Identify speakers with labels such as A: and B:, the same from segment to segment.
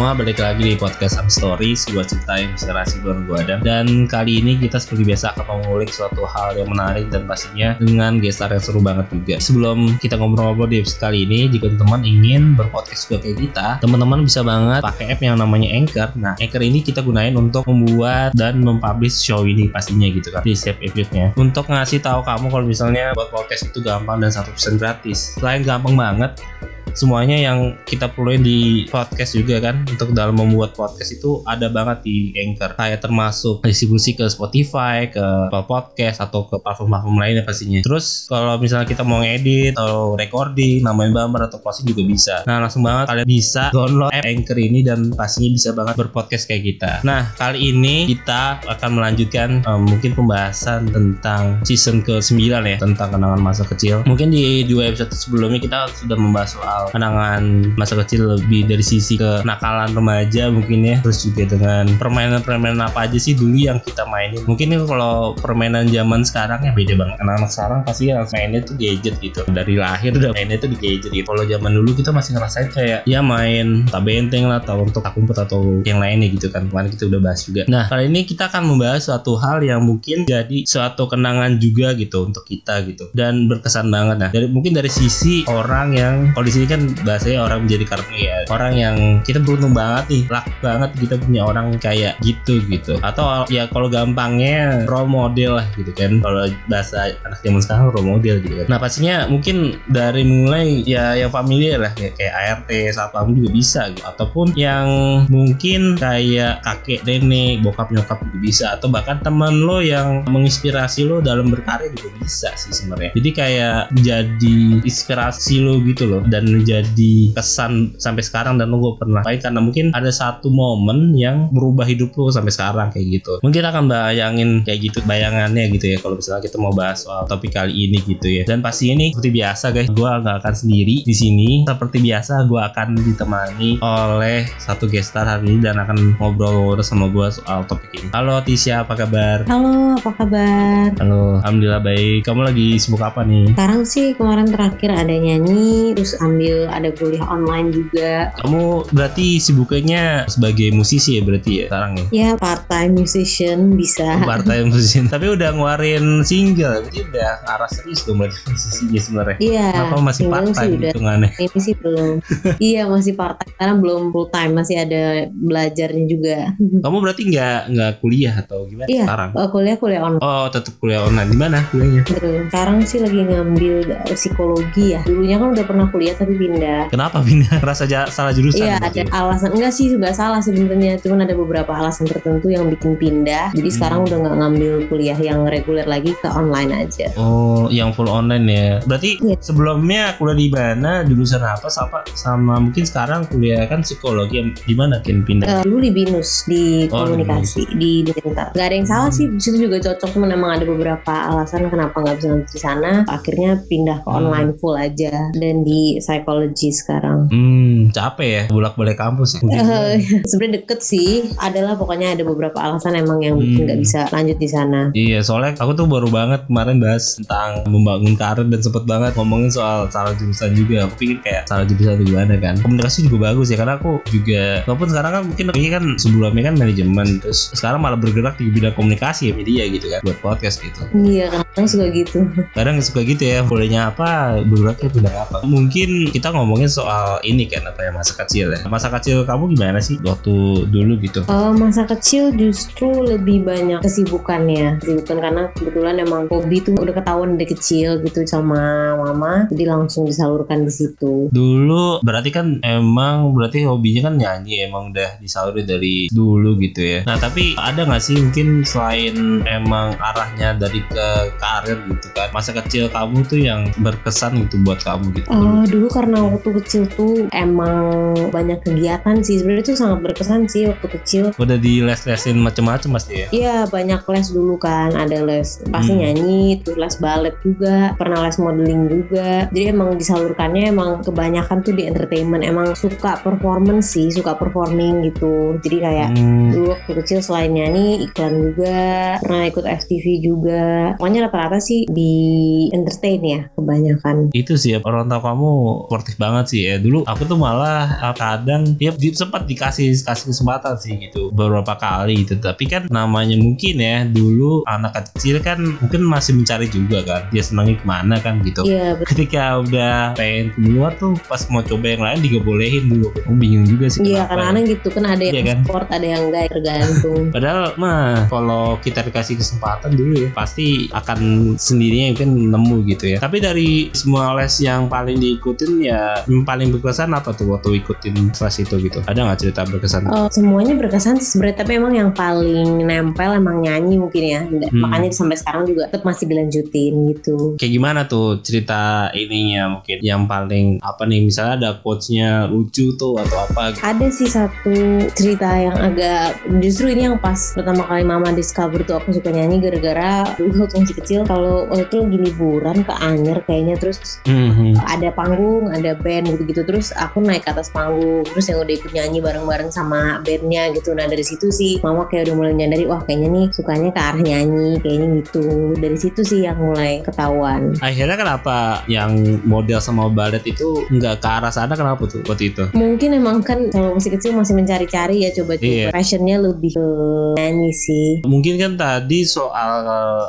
A: semua, balik lagi di podcast Up Story, sebuah cerita yang inspirasi bareng gue Adam. Dan kali ini kita seperti biasa akan mengulik suatu hal yang menarik dan pastinya dengan gestar yang seru banget juga. Sebelum kita ngobrol-ngobrol di episode kali ini, jika teman-teman ingin berpodcast juga kayak kita, teman-teman bisa banget pakai app yang namanya Anchor. Nah, Anchor ini kita gunain untuk membuat dan mempublish show ini pastinya gitu kan di setiap episode-nya. Untuk ngasih tahu kamu kalau misalnya buat podcast itu gampang dan 100% gratis. Selain gampang banget, semuanya yang kita perluin di podcast juga kan untuk dalam membuat podcast itu ada banget di Anchor. Kayak termasuk distribusi ke Spotify ke Apple Podcast atau ke platform-platform lainnya pastinya. Terus kalau misalnya kita mau ngedit atau recording nambahin gambar atau closing juga bisa. Nah langsung banget kalian bisa download app Anchor ini dan pastinya bisa banget berpodcast kayak kita. Nah kali ini kita akan melanjutkan um, mungkin pembahasan tentang season ke-9 ya tentang kenangan masa kecil. Mungkin di dua episode sebelumnya kita sudah membahas soal soal kenangan masa kecil lebih dari sisi kenakalan remaja mungkin ya. Terus juga dengan permainan-permainan apa aja sih dulu yang kita mainin. Mungkin kalau permainan zaman sekarang ya beda banget. Anak-anak sekarang pasti yang mainnya tuh gadget gitu. Dari lahir udah mainnya tuh di gadget gitu. Kalau zaman dulu kita masih ngerasain kayak ya main tak benteng lah atau untuk tak kumpet atau yang lainnya gitu kan. Kemarin kita udah bahas juga. Nah kali ini kita akan membahas suatu hal yang mungkin jadi suatu kenangan juga gitu untuk kita gitu. Dan berkesan banget. Nah dari mungkin dari sisi orang yang sini kan bahasanya orang menjadi kartu ya. Orang yang kita beruntung banget nih lak banget kita punya orang kayak gitu gitu. Atau ya kalau gampangnya role model lah gitu kan. Kalau bahasa anak zaman sekarang role model gitu kan. Nah pastinya mungkin dari mulai ya yang familiar lah kayak, kayak ART satpam juga bisa gitu. Ataupun yang mungkin kayak kakek nenek bokap nyokap juga bisa. Atau bahkan teman lo yang menginspirasi lo dalam berkarya juga bisa sih sebenarnya. Jadi kayak jadi inspirasi lo gitu loh. Dan menjadi kesan sampai sekarang dan lo gue pernah baik karena mungkin ada satu momen yang merubah hidup lo sampai sekarang kayak gitu. Mungkin akan bayangin kayak gitu bayangannya gitu ya kalau misalnya kita mau bahas soal topik kali ini gitu ya. Dan pasti ini seperti biasa guys gue nggak akan sendiri di sini. Seperti biasa gue akan ditemani oleh satu gestar hari ini dan akan ngobrol sama gue soal topik ini. Halo Tisha apa kabar?
B: Halo, apa kabar?
A: halo alhamdulillah baik. Kamu lagi sibuk apa nih?
B: Sekarang sih kemarin terakhir ada nyanyi, terus ambil ada kuliah online juga.
A: kamu berarti sibuknya sebagai musisi ya berarti ya sekarang ya
B: Ya part time musician bisa.
A: partai musisi tapi udah ngeluarin single jadi udah arah serius dong berarti musisinya sebenarnya
B: Iya.
A: kenapa masih part time hitungannya
B: Ini sih belum. iya masih part time karena belum full time masih ada belajarnya juga.
A: kamu berarti nggak nggak kuliah atau gimana
B: Iya.
A: sekarang
B: Oh, kuliah kuliah online.
A: oh tetap kuliah online di mana kuliahnya
B: Gitu. Sekarang sih lagi ngambil psikologi ya. Dulunya kan udah pernah kuliah tapi pindah.
A: kenapa pindah rasa salah jurusan
B: Iya
A: berarti?
B: ada alasan enggak sih nggak salah sebenarnya cuman ada beberapa alasan tertentu yang bikin pindah jadi
A: Hmm.
B: sekarang udah nggak ngambil kuliah yang reguler lagi ke online aja
A: Oh, yang full online ya. Berarti
B: Iya.
A: sebelumnya kuliah di mana, jurusan apa, sama, sama mungkin sekarang kuliah kan psikologi di mana kan pindah?
B: Eh, dulu di binus di
A: Oh,
B: komunikasi di Dental nggak ada yang salah sih di situ juga cocok cuman emang ada beberapa alasan kenapa nggak bisa di sana akhirnya pindah ke
A: Hmm.
B: online full aja dan di psychology sekarang
A: Hmm, capek ya, bolak-balik kampus ya.
B: Sebenarnya deket sih adalah pokoknya ada beberapa alasan emang yang
A: Hmm.
B: nggak bisa lanjut di sana
A: Iya, soalnya aku tuh baru banget kemarin bahas tentang membangun karir dan sempet banget ngomongin soal salah jurusan juga. Aku pikir kayak salah jurusan itu gimana kan. Komunikasi juga bagus ya, karena aku juga, walaupun sekarang kan mungkin ini kan sebelumnya kan manajemen, terus sekarang malah bergerak di bidang komunikasi ya media gitu kan, buat podcast gitu.
B: iya kadang suka gitu
A: kadang suka gitu ya bolehnya apa bergeraknya bidang apa mungkin kita ngomongin soal ini kan apa ya masa kecil ya. Masa kecil kamu gimana sih waktu dulu gitu?
B: Eh, masa kecil justru lebih banyak kesibukannya. Kesibukan karena kebetulan emang hobi tuh udah ketahuan dari kecil gitu sama mama jadi langsung disalurkan di situ.
A: Dulu berarti kan emang berarti hobinya kan nyanyi emang udah disaluri dari dulu gitu ya. Nah tapi ada nggak sih mungkin selain emang arahnya dari ke karir gitu kan masa kecil kamu tuh yang berkesan gitu buat kamu gitu?
B: Oh, dulu karena waktu kecil tuh emang banyak kegiatan sih. Sebenarnya tuh sangat berkesan sih waktu kecil.
A: Udah di les-lesin macem-macem pasti ya?
B: Iya banyak les dulu kan. Ada les pasti
A: Hmm.
B: nyanyi terus les balet juga pernah les modeling juga. Jadi emang disalurkannya emang kebanyakan tuh di entertainment. Emang suka performance sih suka performing gitu. Jadi kayak
A: Hmm.
B: dulu waktu kecil selain nyanyi iklan juga pernah ikut FTV juga. Pokoknya rata-rata sih di entertain ya kebanyakan.
A: itu sih ya, orang tua kamu sportif banget sih ya dulu aku tuh malah ah, kadang ya sempat dikasih kasih kesempatan sih gitu beberapa kali gitu tapi kan namanya mungkin ya dulu anak kecil kan mungkin masih mencari juga kan dia senangnya ke mana kan gitu
B: Iya betul.
A: ketika udah pengen keluar tuh pas mau coba yang lain juga bolehin dulu aku bingung juga sih
B: Iya
A: kenapa ya.
B: kadang-kadang gitu kan ada yang
A: Iya kan?
B: sport ada yang enggak tergantung.
A: Padahal mah kalau kita dikasih kesempatan dulu ya pasti akan sendirinya mungkin nemu gitu ya. Tapi dari semua les yang paling diikutin ya yang paling berkesan apa tuh waktu ikutin les itu gitu? Ada nggak cerita berkesan?
B: Oh, semuanya berkesan sih sebenarnya tapi emang yang paling nempel emang nyanyi mungkin ya
A: Hmm.
B: makanya sampai sekarang juga tetap masih dilanjutin gitu
A: Kayak gimana tuh cerita ininya mungkin yang paling apa nih misalnya ada quotes-nya lucu tuh atau apa gitu.
B: ada sih satu cerita yang agak justru ini yang pas pertama kali mama discover tuh aku suka nyanyi gara-gara dulu waktu masih kecil kalau waktu itu lagi liburan ke Anyer kayaknya terus
A: Mhm.
B: ada panggung ada band gitu-gitu terus aku naik ke atas panggung terus yang udah ikut nyanyi bareng-bareng sama bandnya gitu nah dari situ sih mama kayak udah mulai nyadari wah kayaknya nih sukanya ke arah nyanyi kayaknya gitu dari situ sih yang mulai ketahuan
A: Akhirnya kenapa yang model sama balet itu nggak ke arah sana kenapa tuh waktu itu?
B: mungkin emang kan kalau masih kecil masih mencari-cari ya coba-coba
A: Iya.
B: passionnya lebih ke nyanyi sih
A: Mungkin kan tadi soal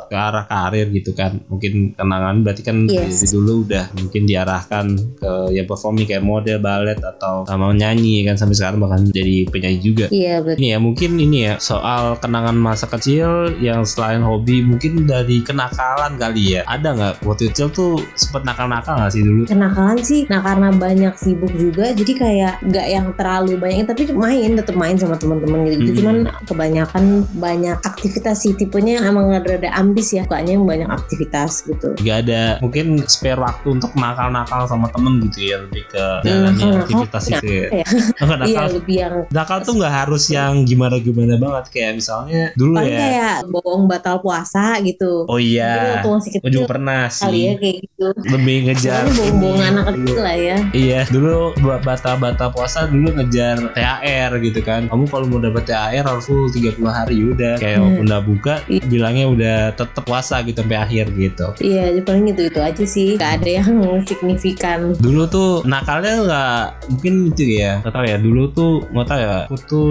A: ke arah karir gitu kan. Mungkin kenangan berarti kan
B: Yes.
A: dari dulu udah mungkin diarahkan ke ya performing kayak model, balet atau sama nyanyi kan sampai sekarang bahkan jadi penyanyi juga.
B: iya betul
A: Ini ya mungkin ini ya soal kenangan masa kecil yang selain hobi mungkin dari kenakalan kali ya. Ada nggak waktu kecil tuh sempet nakal-nakal nggak sih dulu?
B: kenakalan sih nah karena banyak sibuk juga jadi kayak nggak yang terlalu banyak tapi main tetap main sama teman-teman gitu,
A: Hmm.
B: cuman kebanyakan banyak aktivitas sih tipenya emang rada ambis ya sukanya yang banyak aktivitas gitu
A: Gak ada mungkin spare waktu untuk nakal-nakal sama temen gitu ya lebih ke jalannya
B: nakal-nakal
A: aktivitas itu ya.
B: ya.
A: Oh, nakal
B: iya lebih yang
A: Nakal tuh nggak harus yang gimana-gimana banget kayak misalnya dulu
B: paling
A: ya.
B: kayak bohong batal puasa gitu
A: Oh
B: Dulu
A: iya.
B: waktu masih kecil
A: juga pernah
B: kali ya
A: sih.
B: kayak gitu
A: Lebih ngejar.
B: Bohong-bohong
A: ini
B: anak
A: dulu.
B: kecil lah ya
A: Iya, dulu buat bata-bata puasa dulu ngejar THR gitu kan. Kamu kalau mau dapat THR harus full 30 hari udah. Kayak
B: Hmm.
A: udah buka,
B: Iya.
A: bilangnya udah tetap puasa gitu sampai akhir gitu.
B: iya paling itu itu aja sih gak ada yang signifikan
A: Dulu tuh nakalnya nggak mungkin itu ya. Gak tahu ya. Dulu tuh nggak tahu ya. Aku tuh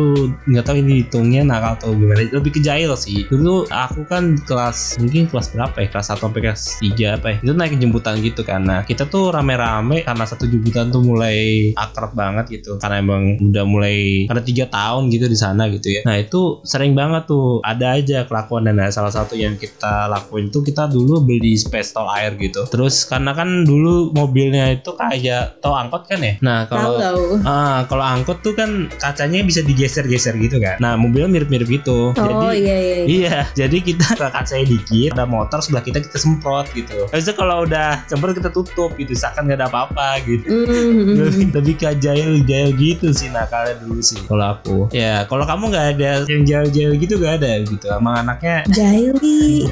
A: nggak tahu ini hitungnya nakal atau gimana. Lebih ke jahil sih. Dulu aku kan kelas mungkin kelas berapa ya? Kelas 1 sampai kelas 3 apa ya? Itu naik jemputan gitu kan. Nah kita tuh rame-rame karena satu jemputan tuh mulai akrab banget gitu. Karena emang udah mulai ada tiga tahun gitu di sana gitu ya. Nah itu sering banget tuh ada aja kelakuan dan salah satu yang kita lakuin tuh kita dulu beli space tol air gitu. Terus karena kan dulu mobilnya itu kayak tau angkot kan ya. Nah kalau Ah, kalau angkot tuh kan kacanya bisa digeser-geser gitu kan. Nah, mobilnya mirip-mirip gitu.
B: oh
A: jadi
B: iya iya, iya.
A: Iya, jadi kita ke kacanya dikit, ada motor sebelah kita kita semprot gitu. Itu kalau udah semprot kita tutup gitu, seakan nggak ada apa-apa gitu.
B: Hmm.
A: lebih, lebih ke jail-jail gitu sih nakalnya dulu sih kalau aku. Ya, kalau kamu nggak ada yang jail-jail gitu nggak ada gitu. Emang anaknya
B: Jahil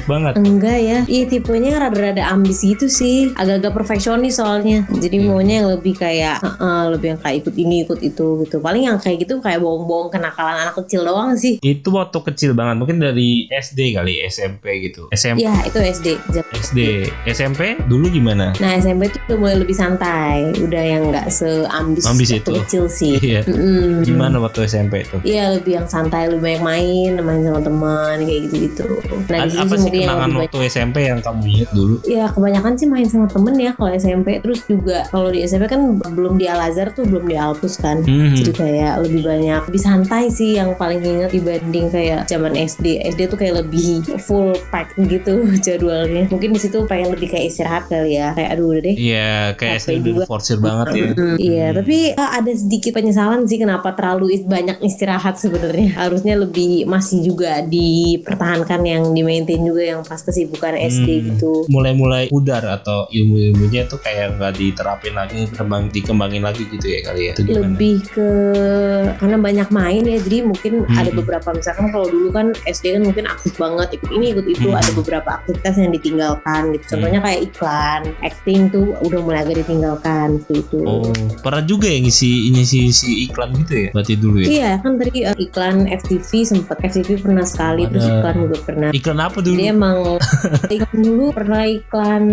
A: banget.
B: Enggak ya, iya tipenya rada-rada ambis gitu sih Agak-agak perfeksionis soalnya Jadi. Maunya yang lebih kayak "Heeh, Lebih yang kayak ikut ini, ikut itu gitu Paling yang kayak gitu kayak bohong-bohong kenakalan anak kecil doang sih
A: Itu waktu kecil banget, mungkin dari SD kali, SMP gitu. SMP,
B: Ya itu SD
A: SD, SMP dulu gimana?
B: Nah SMP tuh udah mulai lebih santai Udah yang gak seambis
A: Ambis
B: waktu
A: itu.
B: kecil sih
A: Iya.
B: Mm-mm.
A: Gimana waktu SMP tuh?
B: Iya lebih yang santai, lebih banyak main, main sama teman kayak gitu-gitu. Nah di
A: Ada
B: situ
A: apa sih kenangan waktu SMP yang kamu ingat dulu?
B: Ya kebanyakan sih main sama temen ya kalau SMP Terus juga kalau di SMP kan belum di Al Azhar tuh belum di Alpus kan
A: Hmm.
B: Jadi kayak lebih banyak Lebih santai sih yang paling inget dibanding kayak zaman SD SD tuh kayak lebih full pack gitu jadwalnya Mungkin di situ pengen lebih kayak istirahat kali ya Kayak aduh udah deh
A: Iya, kayak
B: Capek
A: SD
B: juga.
A: forsir banget ya.
B: Hmm, Iya, tapi uh, ada sedikit penyesalan sih kenapa terlalu banyak istirahat sebenarnya. Harusnya lebih masih juga dipertahankan yang di maintain juga yang pas kesibukan SD
A: Hmm.
B: gitu.
A: Mulai-mulai pudar atau ilmu-ilmunya tuh kayak nggak diterapin lagi, kembang dikembangin lagi gitu ya kali ya.
B: Lebih ke karena banyak main ya jadi mungkin
A: Hmm.
B: ada beberapa misalkan kalau dulu kan SD kan mungkin aktif banget ikut ini ikut itu
A: Hmm.
B: ada beberapa aktivitas yang ditinggalkan gitu contohnya kayak iklan acting tuh udah mulai agak ditinggalkan gitu itu
A: Oh, pernah juga ya ngisi ngisi ngisi iklan gitu ya? Berarti dulu ya?
B: Iya kan tadi uh, iklan FTV sempat FTV pernah sekali terus
A: Ada.
B: iklan juga pernah.
A: Iklan apa dulu?
B: Dia emang iklan dulu pernah iklan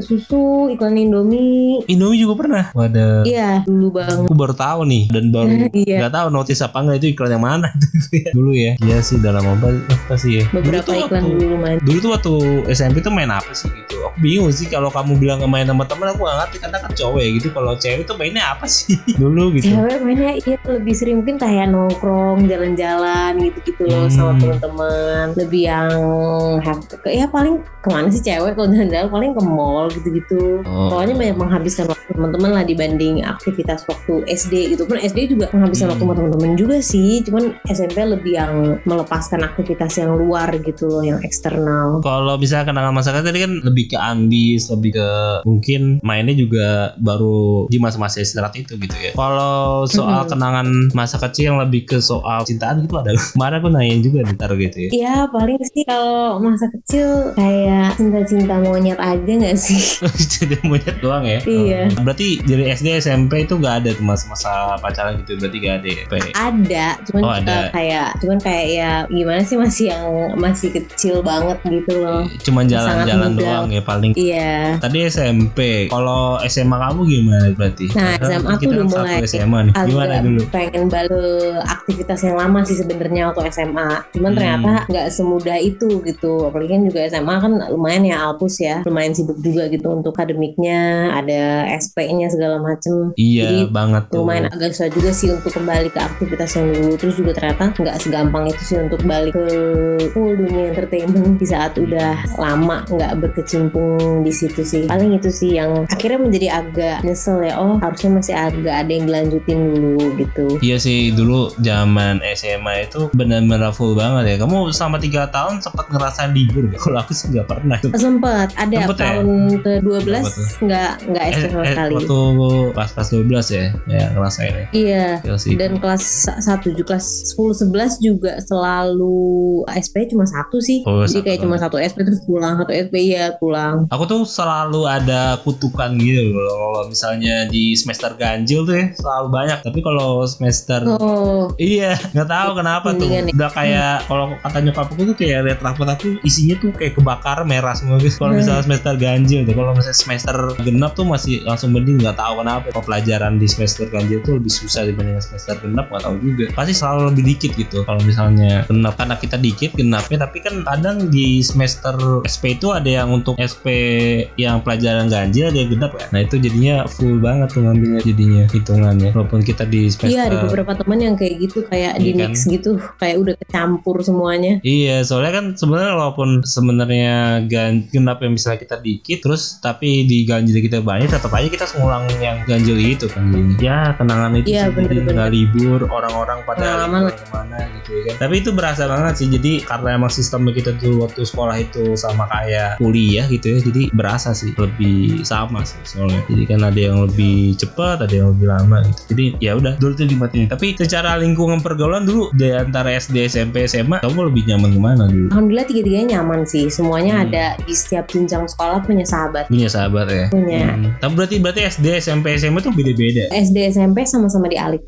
B: susu iklan Indomie
A: Indomie juga pernah. Waduh.
B: iya dulu bang
A: Aku baru tahu nih dan baru
B: Iya.
A: nggak tahu notis apa enggak itu iklan yang mana dulu ya. Iya sih dalam mobile apa sih ya.
B: beberapa
A: Dulu
B: iklan
A: waktu-
B: dulu main
A: Dulu tuh waktu SMP tuh main apa sih gitu. Aku bingung sih kalau kamu bilang main sama temen aku gak ngerti karena kan cowok ya gitu. Kalau cewek tuh mainnya apa sih dulu gitu.
B: cewek mainnya iya lebih sering mungkin kayak nongkrong jalan-jalan gitu-gitu loh
A: Hmm.
B: sama teman-teman lebih yang ya paling ke mana sih cewek kalau jalan-jalan paling ke mall gitu-gitu
A: Oh.
B: pokoknya banyak menghabiskan waktu teman-teman lah dibanding aktivitas waktu SD gitu pun SD juga menghabiskan
A: Hmm.
B: waktu sama teman-teman juga sih cuman SMP lebih yang melepaskan aktivitas yang luar gitu loh yang eksternal
A: Kalau misalnya kenangan masa kecil tadi kan lebih ke ambis, lebih ke mungkin mainnya juga baru di masa-masa istirahat itu gitu ya. Kalau soal
B: Mm-mm.
A: kenangan masa kecil yang lebih ke soal cintaan gitu ada. Kemarin aku nanyain juga ntar gitu ya.
B: Ya paling sih kalau masa kecil kayak cinta-cinta monyet aja gak sih?
A: Jadi monyet doang ya.
B: Iya.
A: Berarti dari SD SMP itu gak ada masa-masa pacaran gitu. Berarti gak ada ya.
B: Ada, cuman
A: Oh, ada.
B: uh, kayak cuman kayak ya gimana sih masih yang masih kecil banget gitu loh.
A: Cuman
B: Sangat
A: jalan-jalan doang ya paling.
B: Iya.
A: Tadi SMP. Kalau SMA kamu gimana berarti?
B: Nah, SMA udah
A: kan satu
B: mulai
A: SMA nih. Gimana dulu?
B: pengen balik aktivitas yang lama sih sebenarnya waktu SMA. Cuman
A: Hmm.
B: ternyata nggak semudah itu gitu. Apalagi kan juga SMA kan lumayan ya Alpus ya, lumayan sibuk juga gitu untuk akademiknya, ada SP-nya segala macem.
A: Iya
B: Jadi,
A: banget tuh.
B: lumayan agak susah juga sih untuk kembali ke aktivitas yang dulu terus juga ternyata nggak segampang itu sih untuk balik ke full dunia entertainment di saat udah lama nggak berkecimpung di situ sih paling itu sih yang akhirnya menjadi agak nyesel ya oh harusnya masih agak ada yang dilanjutin dulu gitu
A: Iya sih dulu zaman SMA itu benar-benar full banget ya. Kamu selama tiga tahun sempat ngerasain libur gak? Kalau aku sih nggak pernah.
B: sempet ada
A: Sempet ya?
B: tahun ke 12
A: Apa tuh?
B: nggak nggak SD sekali
A: waktu pas kelas 12 ya, ya ngerasain ya.
B: iya
A: sih.
B: dan kelas 1 juga kelas 10 11 juga selalu SP cuma satu sih.
A: Oh,
B: Jadi
A: satu
B: kayak cuma satu SP terus pulang, satu SP ya pulang.
A: Aku tuh selalu ada kutukan gitu loh. Kalau misalnya di semester ganjil tuh ya selalu banyak. Tapi kalau semester
B: Oh,
A: Iya, nggak tahu kenapa tuh.
B: Ya.
A: Udah kayak kalau kata nyokap aku tuh kayak lihat rapot aku isinya tuh kayak kebakar merah semua guys. Kalau
B: Hmm.
A: misalnya semester ganjil tuh, kalau misalnya semester genap tuh masih langsung mending nggak tahu kenapa. Kalau pelajaran di semester ganjil tuh lebih susah dibanding semester genap nggak tahu juga. Pasti selalu lebih dikit gitu. Kalau misalnya genap karena kita dikit genapnya, tapi kan kadang di semester SP itu ada yang untuk SP yang pelajaran ganjil ada yang genap ya. Nah itu jadinya full banget tuh ngambilnya jadinya hitungannya. Walaupun kita di semester
B: iya ada beberapa teman yang kayak gitu kayak di
A: Iya kan?
B: mix gitu, kayak udah kecampur semuanya.
A: Iya, soalnya kan sebenarnya walaupun sebenarnya genap yang misalnya kita dikit, terus tapi di ganjil kita banyak, tetap aja kita ngulang yang ganjil itu kan jadi. Ya kenangan itu sih, jadi
B: bener-bener.
A: nggak libur, orang-orang pada libur ke mana gitu ya kan. Tapi itu berasa banget sih, jadi karena emang sistemnya kita dulu waktu sekolah itu sama kayak kuliah gitu ya, jadi berasa sih lebih sama sih soalnya. Jadi kan ada yang lebih cepat, ada yang lebih lama gitu. Jadi ya udah dulu tuh dimatiin. Tapi secara lingkungan pergaulan dulu di antara SD, SMP, SMA, kamu lebih nyaman ke mana dulu?
B: Alhamdulillah tiga-tiganya nyaman sih. Semuanya
A: Hmm.
B: ada di setiap jenjang sekolah punya sahabat.
A: Punya sahabat ya?
B: Punya.
A: Hmm. Tapi berarti berarti SD, SMP, SMA tuh beda-beda.
B: SD SMP sama-sama di Alex.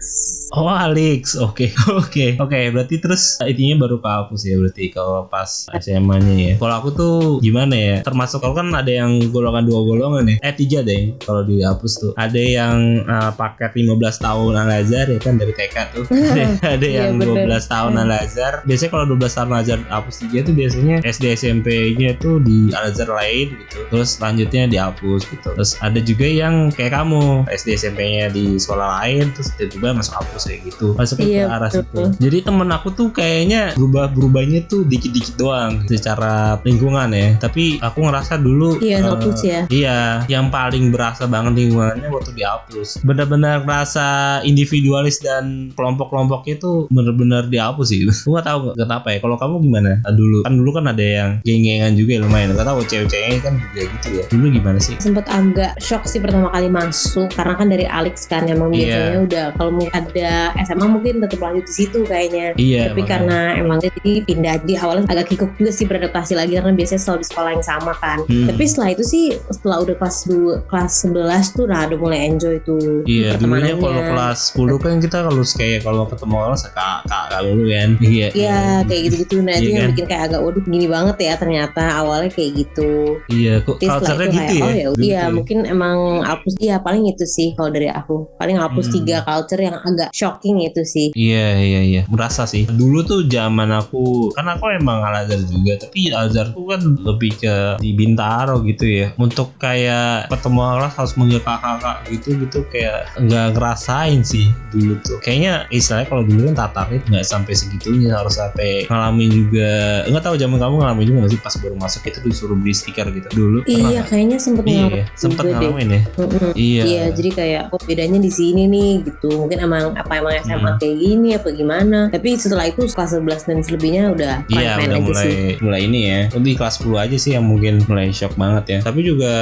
A: Oh Alex, oke oke oke. Berarti terus intinya baru ke ya berarti kalau pas SMA-nya ya. Kalau aku tuh gimana ya? Termasuk kalau kan ada yang golongan dua golongan ya. Eh tiga deh kalau dihapus tuh. Ada yang uh, paket 15 tahun Al Azhar ya kan dari TK tuh. ada, ada
B: Iya,
A: yang
B: bener.
A: 12 tahun Al Azhar. Biasanya kalau 12 tahun Al Azhar hapus tiga tuh biasanya SD SMP-nya tuh di Al Azhar lain gitu. Terus selanjutnya dihapus gitu. Terus ada juga yang kayak kamu SD SMP-nya di sekolah lain terus tiba-tiba masuk hapus kayak gitu. Masuk
B: Iya,
A: ke arah
B: betul.
A: situ. Jadi temen aku tuh kayaknya berubah-berubahnya tuh dikit-dikit doang secara lingkungan ya. Tapi aku ngerasa dulu
B: Iya,
A: eh,
B: hapus ya.
A: Iya, yang paling berasa banget lingkungannya waktu dihapus. Benar-benar rasa individualis dan kelompok-kelompoknya itu benar-benar dihapus sih. Gue gak tahu kenapa ya. Kalau kamu gimana Ah, dulu? Kan dulu kan ada yang geng-gengan juga ya, lumayan. Gak tahu cewek-ceweknya kan juga gitu ya. Dulu gimana sih?
B: Sempet agak shock sih pertama kali masuk karena kan dari Alex kan emang
A: Iya.
B: biasanya udah kalau mungkin ada SMA mungkin tetap lanjut di situ kayaknya.
A: Iya.
B: tapi
A: makanya.
B: karena emang dia jadi pindah jadi awalnya agak kikuk juga sih beradaptasi lagi karena biasanya selalu di sekolah yang sama kan
A: Hmm.
B: tapi setelah itu sih setelah udah kelas 2 kelas 11 tuh udah udah mulai enjoy tuh
A: Iya, dulunya
B: pertemanannya.
A: kalau kelas 10 kan kita kalau kayak kalau ketemu orang kak kak kak dulu kan. Iya.
B: Iya kayak gitu-gitu Nah
A: Iya
B: itu yang
A: kan?
B: bikin kayak agak Waduh gini banget ya ternyata Awalnya kayak gitu
A: Iya, kok culture-nya
B: itu
A: gitu
B: kayak
A: ya.
B: Oh ya iya
A: tuh.
B: mungkin emang Alpus Iya paling itu sih Kalau dari aku. Paling Alpus
A: Hmm.
B: 3 culture yang agak shocking itu sih.
A: Iya iya iya. Merasa sih. Dulu tuh zaman aku kan aku emang Al Azhar juga tapi Al Azhar tuh kan lebih ke di Bintaro gitu ya. Untuk kayak pertemuan kelas harus manggil kakak-kakak gitu gitu kayak nggak ngerasain sih dulu tuh. Kayaknya istilahnya kalau dulu kan tatarit nggak sampai segitunya. Harus sampai ngalamin juga nggak tahu zaman kamu ngalamin juga nggak sih pas baru masuk itu disuruh beli stiker gitu? Dulu
B: Iya kayaknya sempet
A: iya
B: ngalamin
A: sempet
B: juga deh.
A: ngalamin ya
B: Mm-mm.
A: iya
B: Iya jadi kayak oh bedanya di sini nih gitu mungkin emang apa emang SMA
A: Hmm.
B: kayak gini apa gimana tapi setelah itu kelas 11 dan selebihnya udah
A: Iya
B: main-main
A: udah
B: aja
A: mulai
B: sih
A: mulai ini ya. Di kelas 10 aja sih yang mungkin mulai shock banget ya. Tapi juga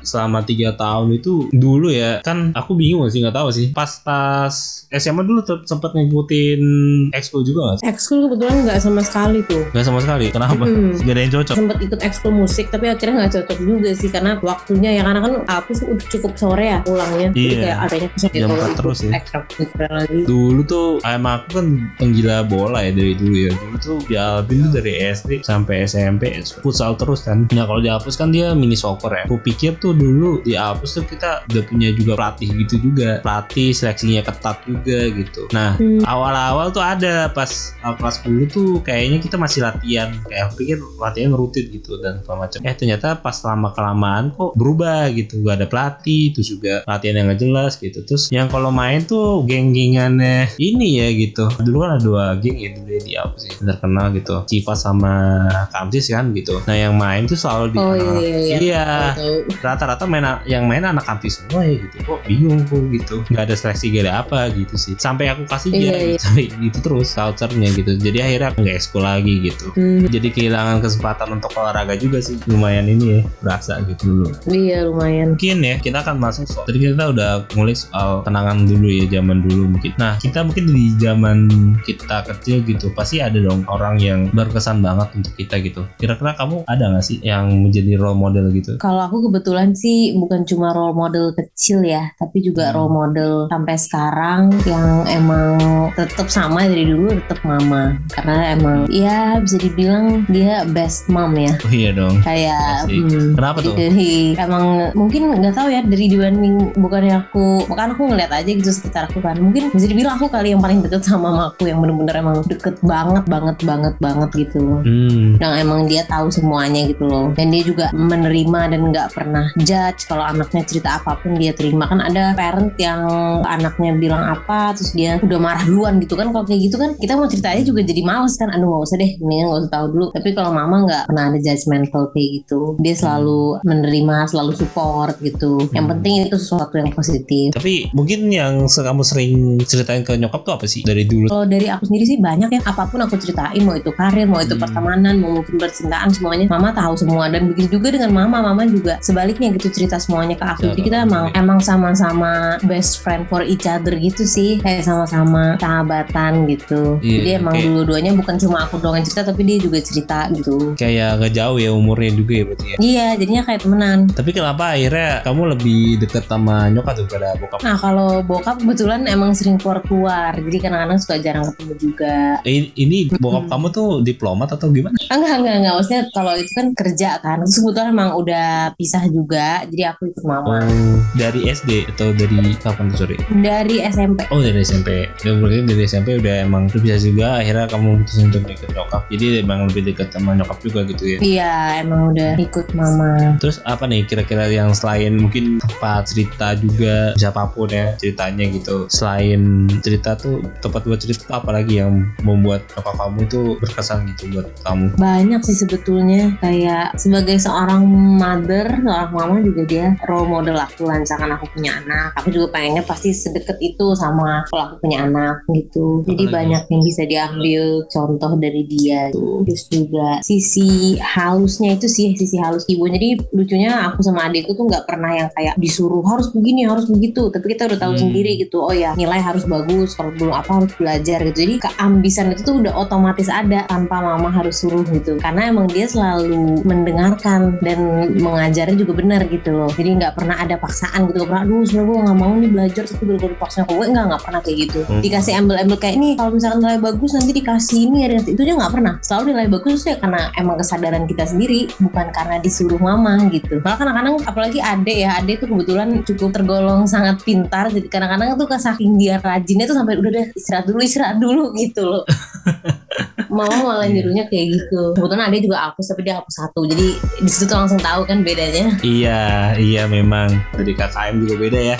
A: selama tiga tahun itu dulu ya kan aku bingung sih nggak tahu sih. Pas pas SMA dulu tetap sempat ngikutin ekskul juga sih?
B: ekskul kebetulan nggak sama sekali tuh
A: Nggak sama sekali. Kenapa?
B: Mm-mm.
A: Gak ada yang cocok.
B: sempat ikut ekskul musik tapi akhirnya nggak cocok juga sih karena waktunya ya karena kan aku cukup sore ya pulangnya jadi
A: Iya.
B: kayak adanya kesempatan
A: Jam
B: kalau
A: empat
B: ikut
A: terus ya.
B: lagi
A: Dulu tuh emang aku kan penggila bola ya dari dulu ya. Dulu tuh di Alvin tuh dari SD sampai SMP futsal terus kan. Nah kalau di Alpus kan dia mini soccer ya. Aku pikir tuh dulu di Alpus tuh kita udah punya juga pelatih gitu juga. Pelatih seleksinya ketat juga gitu. Nah
B: Hmm.
A: awal-awal tuh ada pas kelas 10 tuh kayaknya kita masih latihan. Kayak aku pikir latihan rutin gitu dan segala macam. Eh ternyata pas lama kelamaan kok berubah gitu. Gak ada pelatih terus juga latihan yang gak jelas gitu. Terus yang kalau main tuh geng-gengannya ini ya gitu. Dulu kan ada dua geng ya dulu ya di apa sih terkenal gitu. Civa sama Kamsis kan gitu. Nah yang main tuh selalu di
B: oh
A: anak-
B: iya iya iya
A: Iya, rata-rata main yang main anak kampus semua ya gitu. Kok bingung kok gitu. Nggak ada seleksi ada apa gitu sih. Sampai aku kasih
B: Iya,
A: dia
B: iya.
A: gitu. sampai gitu terus culture-nya gitu. Jadi akhirnya aku nggak ekskul lagi gitu.
B: Hmm,
A: Jadi kehilangan kesempatan untuk olahraga juga sih. Lumayan ini ya, berasa gitu dulu.
B: iya lumayan
A: Mungkin ya kita akan masuk soal. Tadi kita udah ngulik soal kenangan dulu ya zaman dulu mungkin. Nah kita mungkin di zaman kita kecil gitu pasti ada dong orang yang berkesan banget untuk kita gitu. Kira-kira kamu ada nggak sih yang menjadi role model gitu?
B: Kalau aku kebetulan sih bukan cuma role model kecil ya, tapi juga
A: Hmm.
B: role model sampai sekarang yang emang tetap sama dari dulu tetap mama. Karena emang ya bisa dibilang dia best mom ya.
A: Oh iya dong.
B: Kayak
A: Pasti.
B: hmm,
A: Kenapa tuh?
B: dari emang mungkin nggak tahu ya dari dibanding bukannya aku bukan aku ngeliat aja gitu sekitar aku kan. Mungkin bisa dibilang aku kali yang paling deket sama mamaku yang bener-bener emang deket banget banget banget banget gitu.
A: Hmm.
B: yang emang dia tahu semuanya gitu loh. Dan dia juga menerima dan nggak pernah judge kalau anaknya cerita apa pun dia terima. Kan ada parent yang anaknya bilang apa terus dia udah marah duluan gitu kan. Kalau kayak gitu kan kita mau cerita aja juga jadi males kan. Aduh nggak usah deh mendingan nggak usah tahu dulu. Tapi kalau mama nggak pernah ada judgmental kayak gitu. Dia selalu menerima selalu support gitu yang
A: Hmm.
B: penting itu sesuatu yang positif
A: Tapi mungkin yang kamu sering ceritain ke nyokap tuh apa sih dari dulu?
B: Kalau dari aku sendiri sih banyak ya apa pun aku ceritain mau itu karir, mau itu
A: Hmm.
B: pertemanan, mau mungkin percintaan semuanya. Mama tahu semua dan begitu juga dengan mama, mama juga sebaliknya gitu cerita semuanya ke aku. Jadi kita emang emang sama-sama best friend for each other gitu sih, kayak sama-sama sahabatan gitu.
A: Iya,
B: Jadi emang
A: kayak-
B: dua-duanya bukan cuma aku doang yang cerita tapi dia juga cerita gitu.
A: Kayak gak jauh ya umurnya juga ya berarti ya.
B: Iya, jadinya kayak temenan.
A: Tapi kenapa akhirnya kamu lebih deket sama nyokap daripada bokap?
B: Nah kalau bokap kebetulan emang sering keluar-keluar, jadi kadang-kadang suka jarang ketemu juga.
A: Eh, ini bokap
B: Mm-mm.
A: kamu tuh diplomat atau gimana?
B: Enggak, enggak, enggak. Maksudnya kalau itu kan kerja kan. Terus kebetulan emang udah pisah juga. Jadi aku ikut mama.
A: Oh, dari SD atau dari kapan tuh sorry?
B: Dari SMP.
A: Oh dari SMP. Ya berarti dari SMP udah emang udah bisa juga akhirnya kamu mutusin untuk ikut nyokap. Jadi emang lebih dekat sama nyokap juga gitu ya.
B: Iya, emang udah ikut mama.
A: Terus apa nih kira-kira yang selain mungkin tempat cerita juga siapa pun ya ceritanya gitu. Selain cerita tuh tempat buat cerita apalagi yang membuat nyokap kamu itu berkesan gitu buat kamu?
B: Banyak sih sebetulnya. Kayak sebagai seorang mother, seorang mama juga dia role model aku lah. Misalkan aku punya anak. Aku juga pengennya pasti sedekat itu sama kalau aku punya anak gitu. Jadi
A: Apalagi?
B: banyak yang bisa diambil contoh dari dia. Gitu. Terus juga sisi halusnya itu sih sisi halus ibu. Jadi lucunya aku sama adikku tuh nggak pernah yang kayak disuruh harus begini harus begitu. Tapi kita udah tahu
A: Hmm.
B: sendiri gitu. Oh ya nilai harus bagus. Kalau belum apa harus belajar gitu. Jadi keambisan itu tuh udah otomatis ada tanpa mama harus suruh gitu karena emang dia selalu mendengarkan dan mengajarnya juga benar gitu loh jadi nggak pernah ada paksaan gitu pernah aduh sebenarnya gue nggak mau nih belajar tapi gue udah dipaksa gue nggak nggak pernah kayak gitu
A: Hmm.
B: dikasih embel-embel kayak ini kalau misalkan nilai bagus nanti dikasih ini ada itu aja nggak pernah selalu nilai bagus ya karena emang kesadaran kita sendiri bukan karena disuruh mama gitu malah kadang-kadang apalagi ade ya ade tuh kebetulan cukup tergolong sangat pintar jadi kadang-kadang tuh saking dia rajinnya tuh sampai udah deh istirahat dulu istirahat dulu gitu loh mama malah
A: Iya.
B: nyuruhnya kayak gitu kebetulan ade juga hapus tapi dia hapus satu jadi di situ tuh langsung tahu kan bedanya
A: Iya, iya memang dari KKM juga beda ya.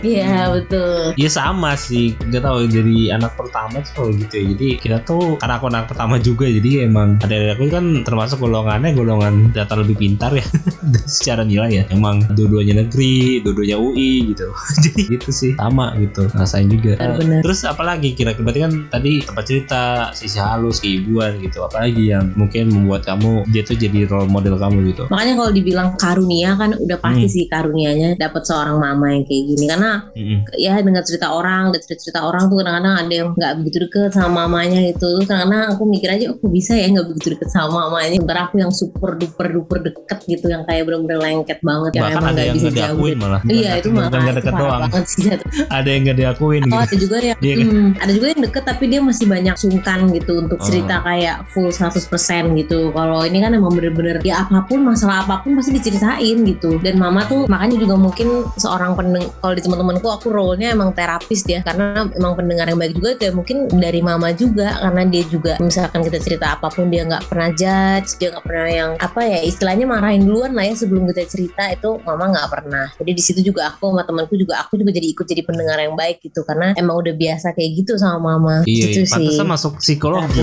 B: iya betul
A: Iya sama sih, gak tahu dari anak pertama tuh kalau gitu ya. Jadi kita tuh karena aku anak pertama juga, jadi emang ada aku kan termasuk golongannya golongan data lebih pintar ya secara nilai ya. Emang dua-duanya negeri, dua-duanya UI gitu. jadi gitu sih sama gitu rasain juga.
B: Benar-benar.
A: Terus apalagi kira-kira berarti kan tadi tempat cerita, sisi halus, keibuan gitu. Apalagi yang mungkin membuat kamu dia tuh jadi role model kamu gitu.
B: makanya kalau dibilang karunia kan udah pasti
A: Hmm.
B: sih karunianya dapat seorang mama yang kayak gini karena
A: Mm-mm.
B: ya dengar cerita orang dan cerita-cerita orang tuh kadang-kadang ada yang nggak begitu deket sama mamanya gitu kadang-kadang aku mikir aja oh kok bisa ya nggak begitu deket sama mamanya sementara aku yang super duper duper deket gitu yang kayak bener-bener lengket banget yang emang
A: ada
B: nggak
A: yang
B: bisa
A: diakuin malah.
B: iya itu malah
A: nggak
B: itu
A: deket
B: parah
A: doang.
B: banget sih jatuh.
A: Ada yang nggak diakuin
B: Oh
A: gitu.
B: ada juga yang hmm, ada juga yang deket tapi dia masih banyak sungkan gitu untuk
A: Oh.
B: cerita kayak full 100% gitu. Kalau ini kan emang bener-bener ya apa pun masalah apa pun pasti diceritain gitu. Dan mama tuh makanya juga mungkin seorang pendeng kalau di teman-temanku aku role-nya emang terapis dia karena emang pendengar yang baik juga ya mungkin dari mama juga karena dia juga misalkan kita cerita apa pun dia nggak pernah judge, dia nggak pernah yang apa ya istilahnya marahin duluan lah ya sebelum kita cerita itu mama nggak pernah. Jadi di situ juga aku sama temanku juga aku juga jadi ikut jadi pendengar yang baik gitu karena emang udah biasa kayak gitu sama mama.
A: Iya,
B: gitu
A: iya.
B: sih.
A: pantesan masuk psikologi.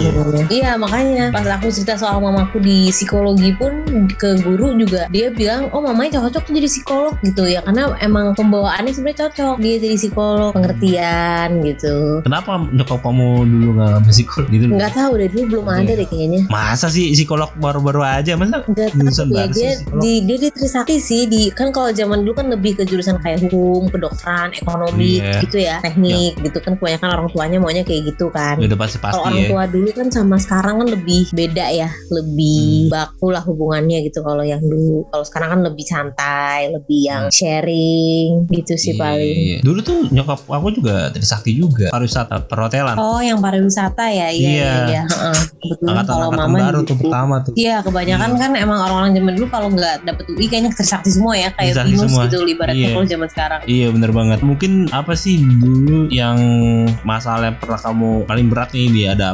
B: Iya makanya pas aku cerita soal mamaku di psikologi pun ke guru juga dia bilang oh mamanya cocok tuh jadi psikolog gitu ya karena emang pembawaannya sebenarnya cocok dia jadi psikolog pengertian gitu.
A: Kenapa nyokap kamu dulu nggak ngambil psikolog gitu?
B: Nggak tahu deh dulu belum ada
A: Iya.
B: deh kayaknya.
A: Masa sih psikolog baru-baru aja masa?
B: Nggak
A: Jurusan
B: tahu ya dia di dia di Trisakti sih di kan kalau zaman dulu kan lebih ke jurusan kayak hukum, kedokteran, ekonomi
A: Iya.
B: gitu ya, teknik gitu kan kebanyakan orang tuanya maunya kayak gitu kan.
A: Ya udah pasti-pasti
B: Kalau orang
A: ya.
B: Tua dulu kan sama sekarang kan lebih beda ya, lebih baku lah hubungannya gitu kalau yang dulu. Kalau sekarang kan lebih santai, lebih yang sharing gitu sih
A: Iya,
B: paling.
A: iya. Dulu tuh nyokap aku juga dari sakti juga pariwisata perhotelan.
B: Oh, yang pariwisata ya, iya
A: Iya.
B: iya. iya. Heeh.
A: Angkatan
B: kalau mama
A: baru tuh pertama tuh.
B: Iya, kebanyakan kan emang orang-orang zaman dulu kalau nggak dapet UI kayaknya tersakti semua ya, kayak
A: Trisakti
B: binus
A: semua.
B: gitu ibaratnya
A: Iya.
B: kalau zaman sekarang.
A: Iya bener banget. Mungkin apa sih dulu yang masalah yang pernah kamu paling berat nih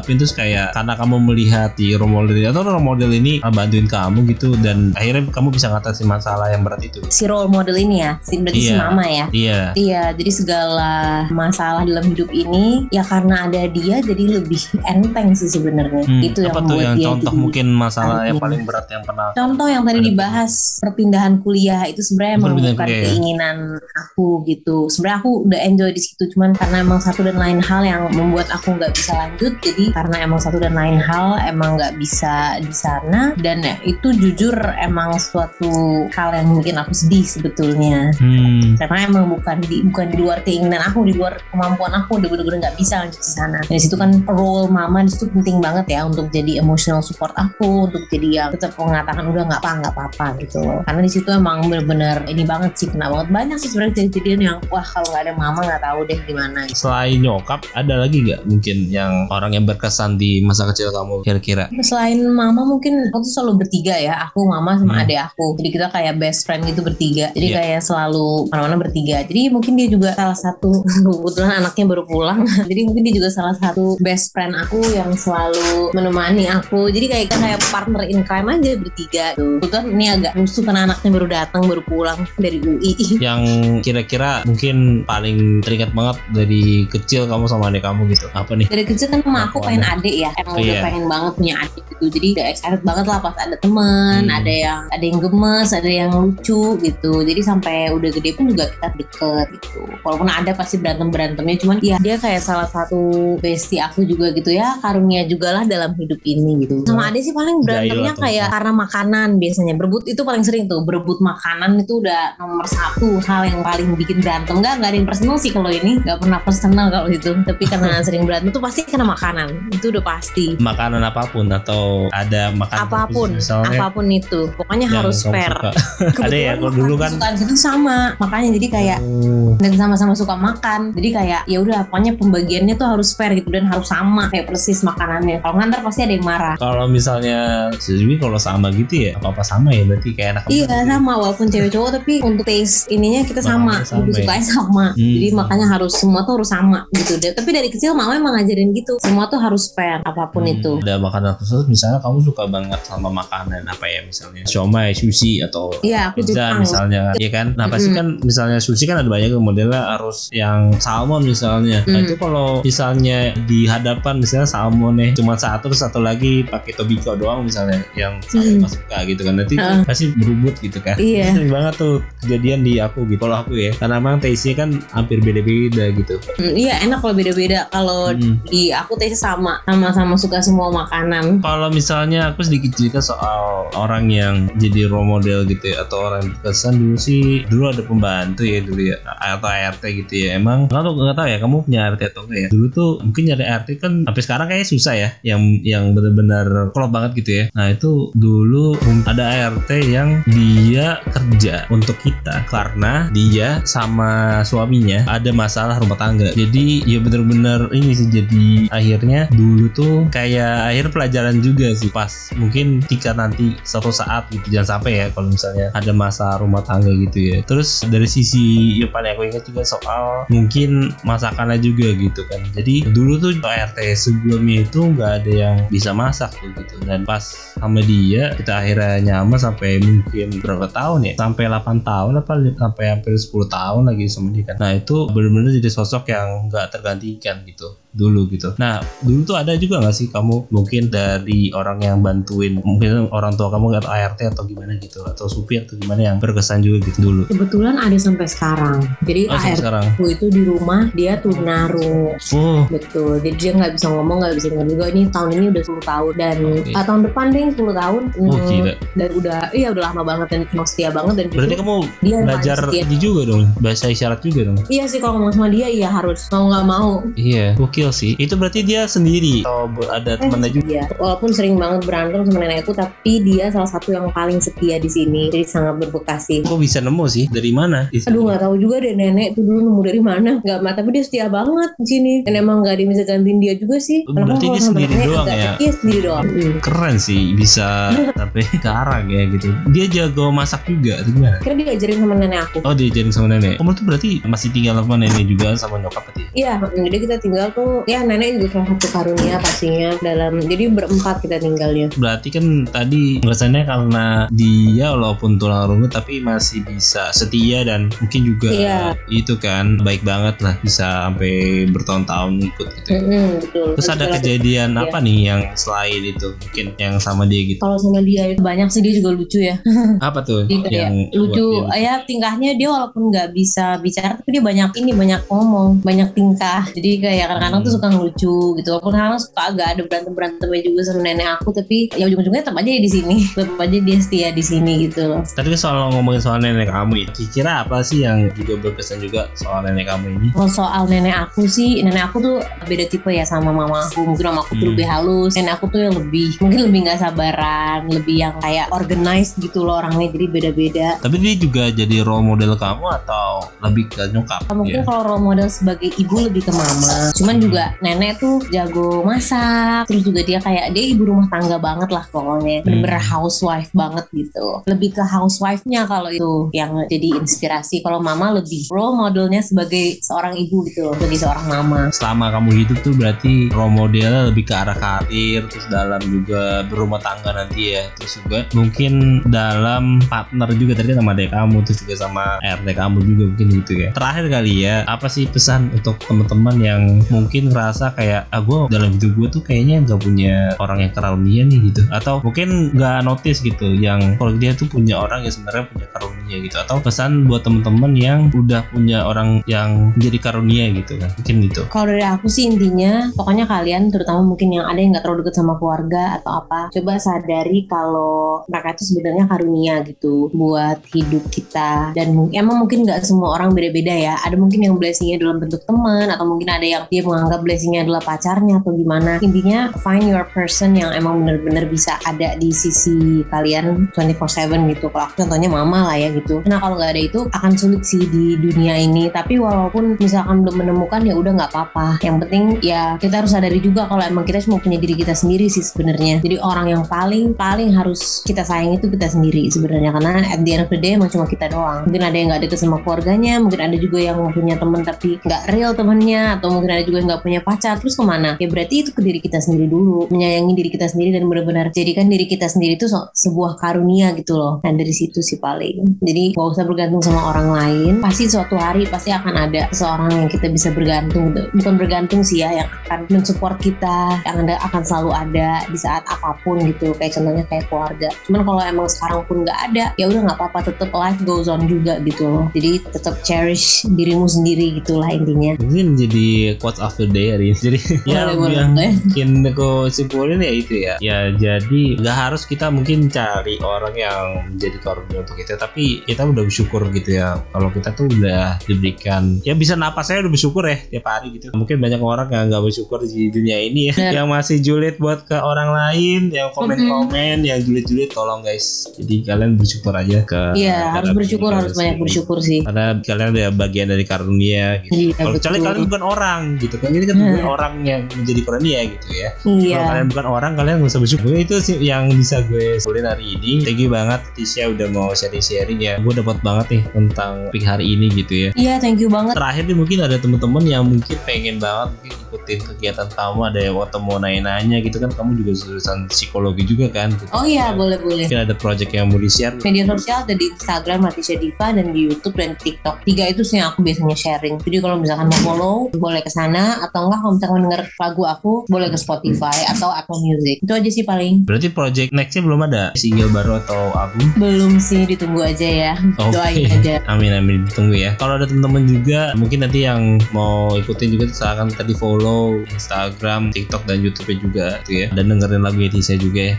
A: dihadapin terus kayak karena kamu melihat di role model atau role model ini bantuin kamu gitu dan akhirnya kamu bisa ngatasin masalah yang berat itu.
B: Si role model ini ya, si berarti si
A: Iya.
B: mama ya.
A: Iya.
B: Iya, jadi segala masalah dalam hidup ini ya karena ada dia jadi lebih enteng sih sebenarnya.
A: Hmm,
B: Itu yang
A: tuh yang
B: dia
A: contoh
B: jadi-
A: mungkin masalah yang paling berat yang pernah
B: Contoh yang tadi dibahas perpindahan kuliah itu sebenarnya emang bukan
A: kuliah ya?
B: keinginan aku gitu. Sebenarnya aku udah enjoy di situ, cuman karena emang satu dan lain hal yang membuat aku nggak bisa lanjut. Jadi karena emang satu dan lain hal emang nggak bisa di sana dan ya, itu jujur emang suatu hal yang bikin aku sedih sebetulnya.
A: Hmm.
B: karena emang bukan di bukan di luar keinginan aku di luar kemampuan aku udah bener-bener nggak bisa lanjut di sana dan situ kan role mama di situ penting banget ya untuk jadi emotional support aku untuk jadi yang tetap mengatakan udah nggak apa nggak apa-apa gitu loh karena di situ emang bener-bener ini banget sih kena banget banyak sih sebenarnya kejadian yang wah kalau nggak ada mama nggak tahu deh gimana gitu.
A: Selain nyokap, ada lagi nggak mungkin yang orang yang berkesan di masa kecil kamu kira-kira?
B: Selain mama mungkin aku tuh selalu bertiga ya Aku, mama sama
A: Hmm.
B: adik aku Jadi kita kayak best friend gitu bertiga Jadi
A: Iya.
B: kayak selalu mana-mana bertiga Jadi mungkin dia juga salah satu Kebetulan anaknya baru pulang Jadi mungkin dia juga salah satu best friend aku Yang selalu menemani aku Jadi kayak kayak partner in crime aja bertiga tuh. Kebetulan ini agak rusuh karena anaknya baru datang Baru pulang dari UI
A: Yang kira-kira mungkin paling teringat banget dari kecil kamu sama adik kamu gitu. Apa nih?
B: Dari kecil kan sama aku
A: Aku
B: pengen
A: ada.
B: adik ya emang udah
A: Iya.
B: pengen banget punya adik gitu. Jadi udah excited banget lah pas ada temen
A: Hmm.
B: ada yang ada yang gemes ada yang lucu gitu. Jadi sampai udah gede pun juga kita deket gitu. Walaupun ada pasti berantem berantemnya cuman ya dia kayak salah satu bestie aku juga gitu ya karunia juga lah dalam hidup ini gitu. Sama ade sih paling berantemnya kayak karena makanan biasanya. Berebut itu paling sering tuh berebut makanan itu udah nomor satu hal yang paling bikin berantem. Nggak nggak ada yang personal sih kalau ini. Nggak pernah personal kalau itu. Tapi karena sering berantem tuh pasti karena makanan itu udah pasti
A: makanan apa pun atau ada makanan
B: apa
A: pun misalnya
B: apa pun itu pokoknya harus fair
A: suka. Ada ya kalau dulu kan
B: kesukaan kita sama makanya jadi kayak
A: Oh,
B: dan sama-sama suka makan jadi kayak ya udah pokoknya pembagiannya tuh harus fair gitu dan harus sama kayak persis makanannya kalau nggak ntar pasti ada yang marah
A: kalau misalnya sejujurnya kalau sama gitu ya apa apa sama ya berarti kayak enak
B: Iya
A: banget.
B: sama walaupun cewek cowok tapi untuk taste ininya kita sama,
A: sama
B: gitu
A: ya.
B: sukanya sama.
A: Hmm.
B: Jadi makanya harus semua tuh harus sama gitu. Dan- Tapi dari kecil mama emang ngajarin gitu. Semua tuh harus fair apa pun
A: Hmm,
B: itu.
A: ada makanan khusus misalnya kamu suka banget sama makanan apa ya misalnya siomay sushi atau
B: Iya aku
A: pizza misalnya ya kan nah pasti
B: Mm-mm.
A: kan misalnya sushi kan ada banyak modelnya harus yang salmon misalnya nah
B: Mm.
A: itu kalau misalnya di hadapan misalnya salmon nih cuma satu terus satu lagi pakai tobiko doang misalnya yang sama
B: Mm.
A: suka gitu kan nanti
B: Heeh.
A: pasti berubut gitu kan
B: Iya.
A: sering banget tuh kejadian di aku gitu kalau aku ya karena memang taste-nya kan hampir beda-beda gitu
B: Hmm, iya enak kalau beda-beda. Kalau
A: Mm.
B: di aku taste sama, sama-sama suka semua makanan.
A: Kalau misalnya aku sedikit cerita soal orang yang jadi role model gitu ya atau orang yang berkesan dulu sih dulu ada pembantu ya dulu ya atau ART gitu ya. Emang nggak tahu nggak tahu ya kamu punya ART atau enggak ya? Dulu tuh mungkin nyari ART kan sampai sekarang kayaknya susah ya yang yang benar-benar klop banget gitu ya. Nah itu dulu ada ART yang dia kerja untuk kita karena dia sama suaminya ada masalah rumah tangga. Jadi ya bener-bener ini sih jadi akhirnya dulu tuh kayak akhir pelajaran juga sih pas mungkin ketika nanti suatu saat gitu jangan sampai ya kalau misalnya ada masalah rumah tangga gitu ya. Terus dari sisi yang paling aku ingat juga soal mungkin masakannya juga gitu kan. Jadi dulu tuh ART sebelumnya itu nggak ada yang bisa masak tuh gitu. Dan pas sama dia kita akhirnya nyaman sampai mungkin berapa tahun ya? Sampai 8 tahun apa sampai hampir 10 tahun lagi sama dia kan. Nah itu benar-benar jadi sosok yang nggak tergantikan gitu dulu gitu. Nah dulu tuh ada juga nggak sih kamu mungkin dari orang yang bantuin mungkin orang tua kamu atau ART atau gimana gitu atau supir atau gimana yang berkesan juga gitu dulu?
B: Kebetulan ada sampai sekarang. Jadi
A: oh
B: ART
A: sekarang.
B: aku itu di rumah dia tunarung
A: oh.
B: Betul. Jadi dia nggak bisa ngomong nggak bisa dengar juga. Ini tahun ini udah 10 tahun. Dan
A: Oke.
B: ah, tahun depan deh 10 tahun.
A: Oh
B: Hmm,
A: gila.
B: Dan udah iya udah lama banget dan emang setia banget dan
A: berarti kamu
B: dia
A: belajar ini juga dong bahasa isyarat juga dong?
B: Iya sih kalau ngomong sama dia iya harus mau nggak mau.
A: Iya gokil sih itu berarti dia sendiri atau ada temannya juga
B: Iya, walaupun sering banget berantem sama nenekku, tapi dia salah satu yang paling setia di sini, jadi sangat berbekas sih.
A: kok bisa nemu sih dari mana
B: Aduh nggak tahu juga deh nenek itu dulu nemu dari mana, nggak mah tapi dia setia banget di sini. Dan emang nggak ada yang bisa gantiin dia juga sih. Karena
A: Berarti dia
B: sama
A: sendiri
B: nenek
A: doang ya?
B: Iya sendiri doang.
A: Keren sih bisa sampai sekarang ya gitu dia jago masak juga atau gimana
B: Kira dia ajarin sama nenek aku.
A: oh diajarin sama nenek kamu tuh berarti masih tinggal sama nenek juga sama nyokap berarti
B: Iya, jadi kita tinggal tuh, ya nenek juga salah satu karunia pastinya dalam, jadi berempat kita tinggalnya.
A: berarti kan tadi ngeresannya karena dia walaupun tulang rungu tapi masih bisa setia dan mungkin juga
B: Iya.
A: itu kan baik banget lah bisa sampai bertahun-tahun ikut gitu
B: Mm-mm, betul.
A: terus ada kejadian
B: Iya.
A: apa nih yang selain itu mungkin yang sama dia gitu
B: Kalau sama dia banyak sih dia juga lucu ya.
A: apa tuh
B: Dia
A: yang
B: lucu
A: buat dia
B: ya tingkahnya dia walaupun nggak bisa bicara tapi dia banyak ini banyak ngomong banyak tingkah jadi kayak kadang-kadang Tuh suka ngelucu gitu walaupun kadang suka agak ada berantem berantemnya juga sama nenek aku tapi ya ujung-ujungnya tetap aja dia di sini tetap aja dia setia di sini gitu loh
A: Tadi kan soal ngomongin soal nenek kamu ya. Kira apa sih yang juga berkesan juga soal nenek kamu ini?
B: kalau soal nenek aku sih nenek aku tuh beda tipe ya sama mama aku mungkin mama aku tuh
A: Hmm.
B: lebih halus nenek aku tuh yang lebih mungkin lebih nggak sabaran lebih yang kayak organized gitu loh orangnya jadi beda-beda
A: Tapi dia juga jadi role model kamu atau lebih ke nyokap?
B: mungkin
A: ya?
B: kalau role model sebagai ibu lebih ke mama cuman juga nenek tuh jago masak terus juga dia kayak dia ibu rumah tangga banget lah pokoknya bener-bener
A: Hmm.
B: housewife banget gitu lebih ke housewife-nya kalau itu yang jadi inspirasi kalau mama lebih role modelnya sebagai seorang ibu gitu sebagai seorang mama
A: Selama kamu hidup tuh berarti role modelnya lebih ke arah karir, terus dalam juga berumah tangga nanti ya. Terus juga mungkin dalam partner juga tadi sama adik kamu, terus juga sama RT kamu juga mungkin gitu ya. Terakhir kali ya, apa sih pesan untuk teman-teman yang mungkin mungkin ngerasa kayak ah gue dalam hidup gue tuh kayaknya nggak punya orang yang karunia nih gitu atau mungkin nggak notice gitu yang kalau dia tuh punya orang yang sebenarnya punya karunia gitu atau pesan buat temen-temen yang udah punya orang yang menjadi karunia gitu kan mungkin gitu
B: Kalau dari aku sih intinya, pokoknya kalian terutama mungkin yang ada yang nggak terlalu dekat sama keluarga atau apa, coba sadari kalau mereka itu sebenarnya karunia gitu buat hidup kita. Dan emang mungkin nggak semua orang beda-beda ya. Ada mungkin yang blessingnya dalam bentuk teman atau mungkin ada yang dia menganggap blessingnya adalah pacarnya atau gimana. Intinya find your person yang emang bener-bener bisa ada di sisi kalian 24/7 gitu. Kalau aku contohnya mama lah ya gitu. Nah kalau nggak ada itu akan sulit sih di dunia ini. Tapi walaupun misalkan belum menemukan ya udah nggak apa-apa. Yang penting ya kita harus sadari juga kalau emang kita cuma punya diri kita sendiri sih sebenarnya. Jadi orang yang paling paling harus kita sayang itu kita sendiri sebenarnya karena at the end of the day emang cuma kita doang. Mungkin ada yang nggak deket sama keluarganya, mungkin ada juga yang punya temen tapi nggak real temennya, atau mungkin ada juga yang nggak punya pacar. Terus ke mana? Ya berarti itu ke diri kita sendiri dulu, menyayangi diri kita sendiri dan benar-benar jadikan diri kita sendiri itu sebuah karunia gitu loh. Nah dari situ sih paling. Jadi gak usah bergantung sama orang lain. Pasti suatu hari pasti akan ada seseorang yang kita bisa bergantung. Bukan bergantung sih ya, yang akan mensupport kita, yang ada akan selalu ada di saat apa pun gitu. Kayak contohnya kayak keluarga. Cuman kalau emang sekarang pun nggak ada, ya udah nggak apa-apa. Tetap life goes on juga gitu loh. Jadi tetap cherish dirimu sendiri gitulah intinya.
A: mungkin jadi quotes of ini. Jadi ya
B: Boleh, boleh,
A: yang mungkin aku simpulin ya itu ya. Ya jadi nggak harus kita mungkin cari orang yang menjadi karunia untuk kita tapi kita udah bersyukur gitu ya. Kalau kita tuh udah diberikan ya bisa napas saya udah bersyukur ya tiap hari gitu. Mungkin banyak orang yang nggak bersyukur di dunia ini ya
B: Bener.
A: yang masih julid buat ke orang lain yang komen-komen yang julid-julid. Tolong guys. Jadi kalian bersyukur aja ke
B: Iya harus bersyukur harus banyak bersyukur sih.
A: karena kalian udah bagian dari karunia gitu.
B: Iya,
A: Kalau kalian bukan orang gitu kan ini kan
B: Hmm.
A: bukan orang yang menjadi karunia gitu ya.
B: Iya.
A: Kalau kalian bukan orang kalian nggak usah bersyukur. Itu sih yang bisa gue sebulin hari ini. Thank you banget Tisha udah mau sharing-sharing ya. Gue dapat banget nih tentang topik hari ini gitu ya.
B: Iya thank you banget.
A: Terakhir nih mungkin ada teman-teman yang mungkin pengen banget mungkin ikutin kegiatan kamu ada yang waktu mau nanya-nanya gitu kan kamu juga jurusan psikologi juga kan. Gitu.
B: Oh iya boleh boleh.
A: Mungkin ada project yang mau di-share
B: Media sosial ada di Instagram Matisha Diva dan di YouTube dan TikTok. Tiga itu sih yang aku biasanya sharing. Jadi kalau misalkan mau follow boleh ke sana atau enggak kalau misalkan denger lagu aku boleh ke Spotify atau Apple Music. Itu aja sih paling.
A: Berarti project nextnya belum ada single baru atau album?
B: Belum sih ditunggu aja ya.
A: Oke.
B: Doain aja.
A: Amin amin ditunggu ya. Kalau ada teman-teman juga mungkin nanti yang mau ikutin juga silahkan tadi follow Instagram, TikTok dan YouTube-nya juga gitu ya. Dan dengerin lagu Etisa juga ya.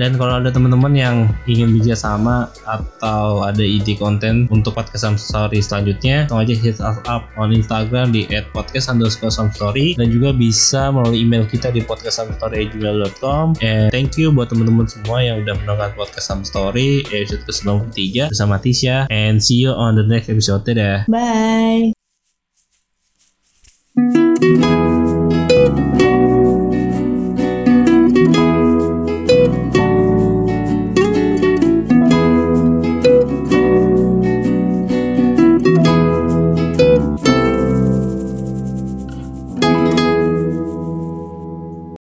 A: Dan kalau ada teman-teman yang ingin bekerja sama atau ada ide konten untuk podcast Story selanjutnya, langsung aja hit us up on Instagram di @podcast underscore story dan juga bisa melalui email kita di podcastsomestory@gmail.com. And thank you buat teman-teman semua yang udah mendengar podcast Some Story episode ke-93 bersama Tisha and see you on the next episode. Dadah.
B: Bye.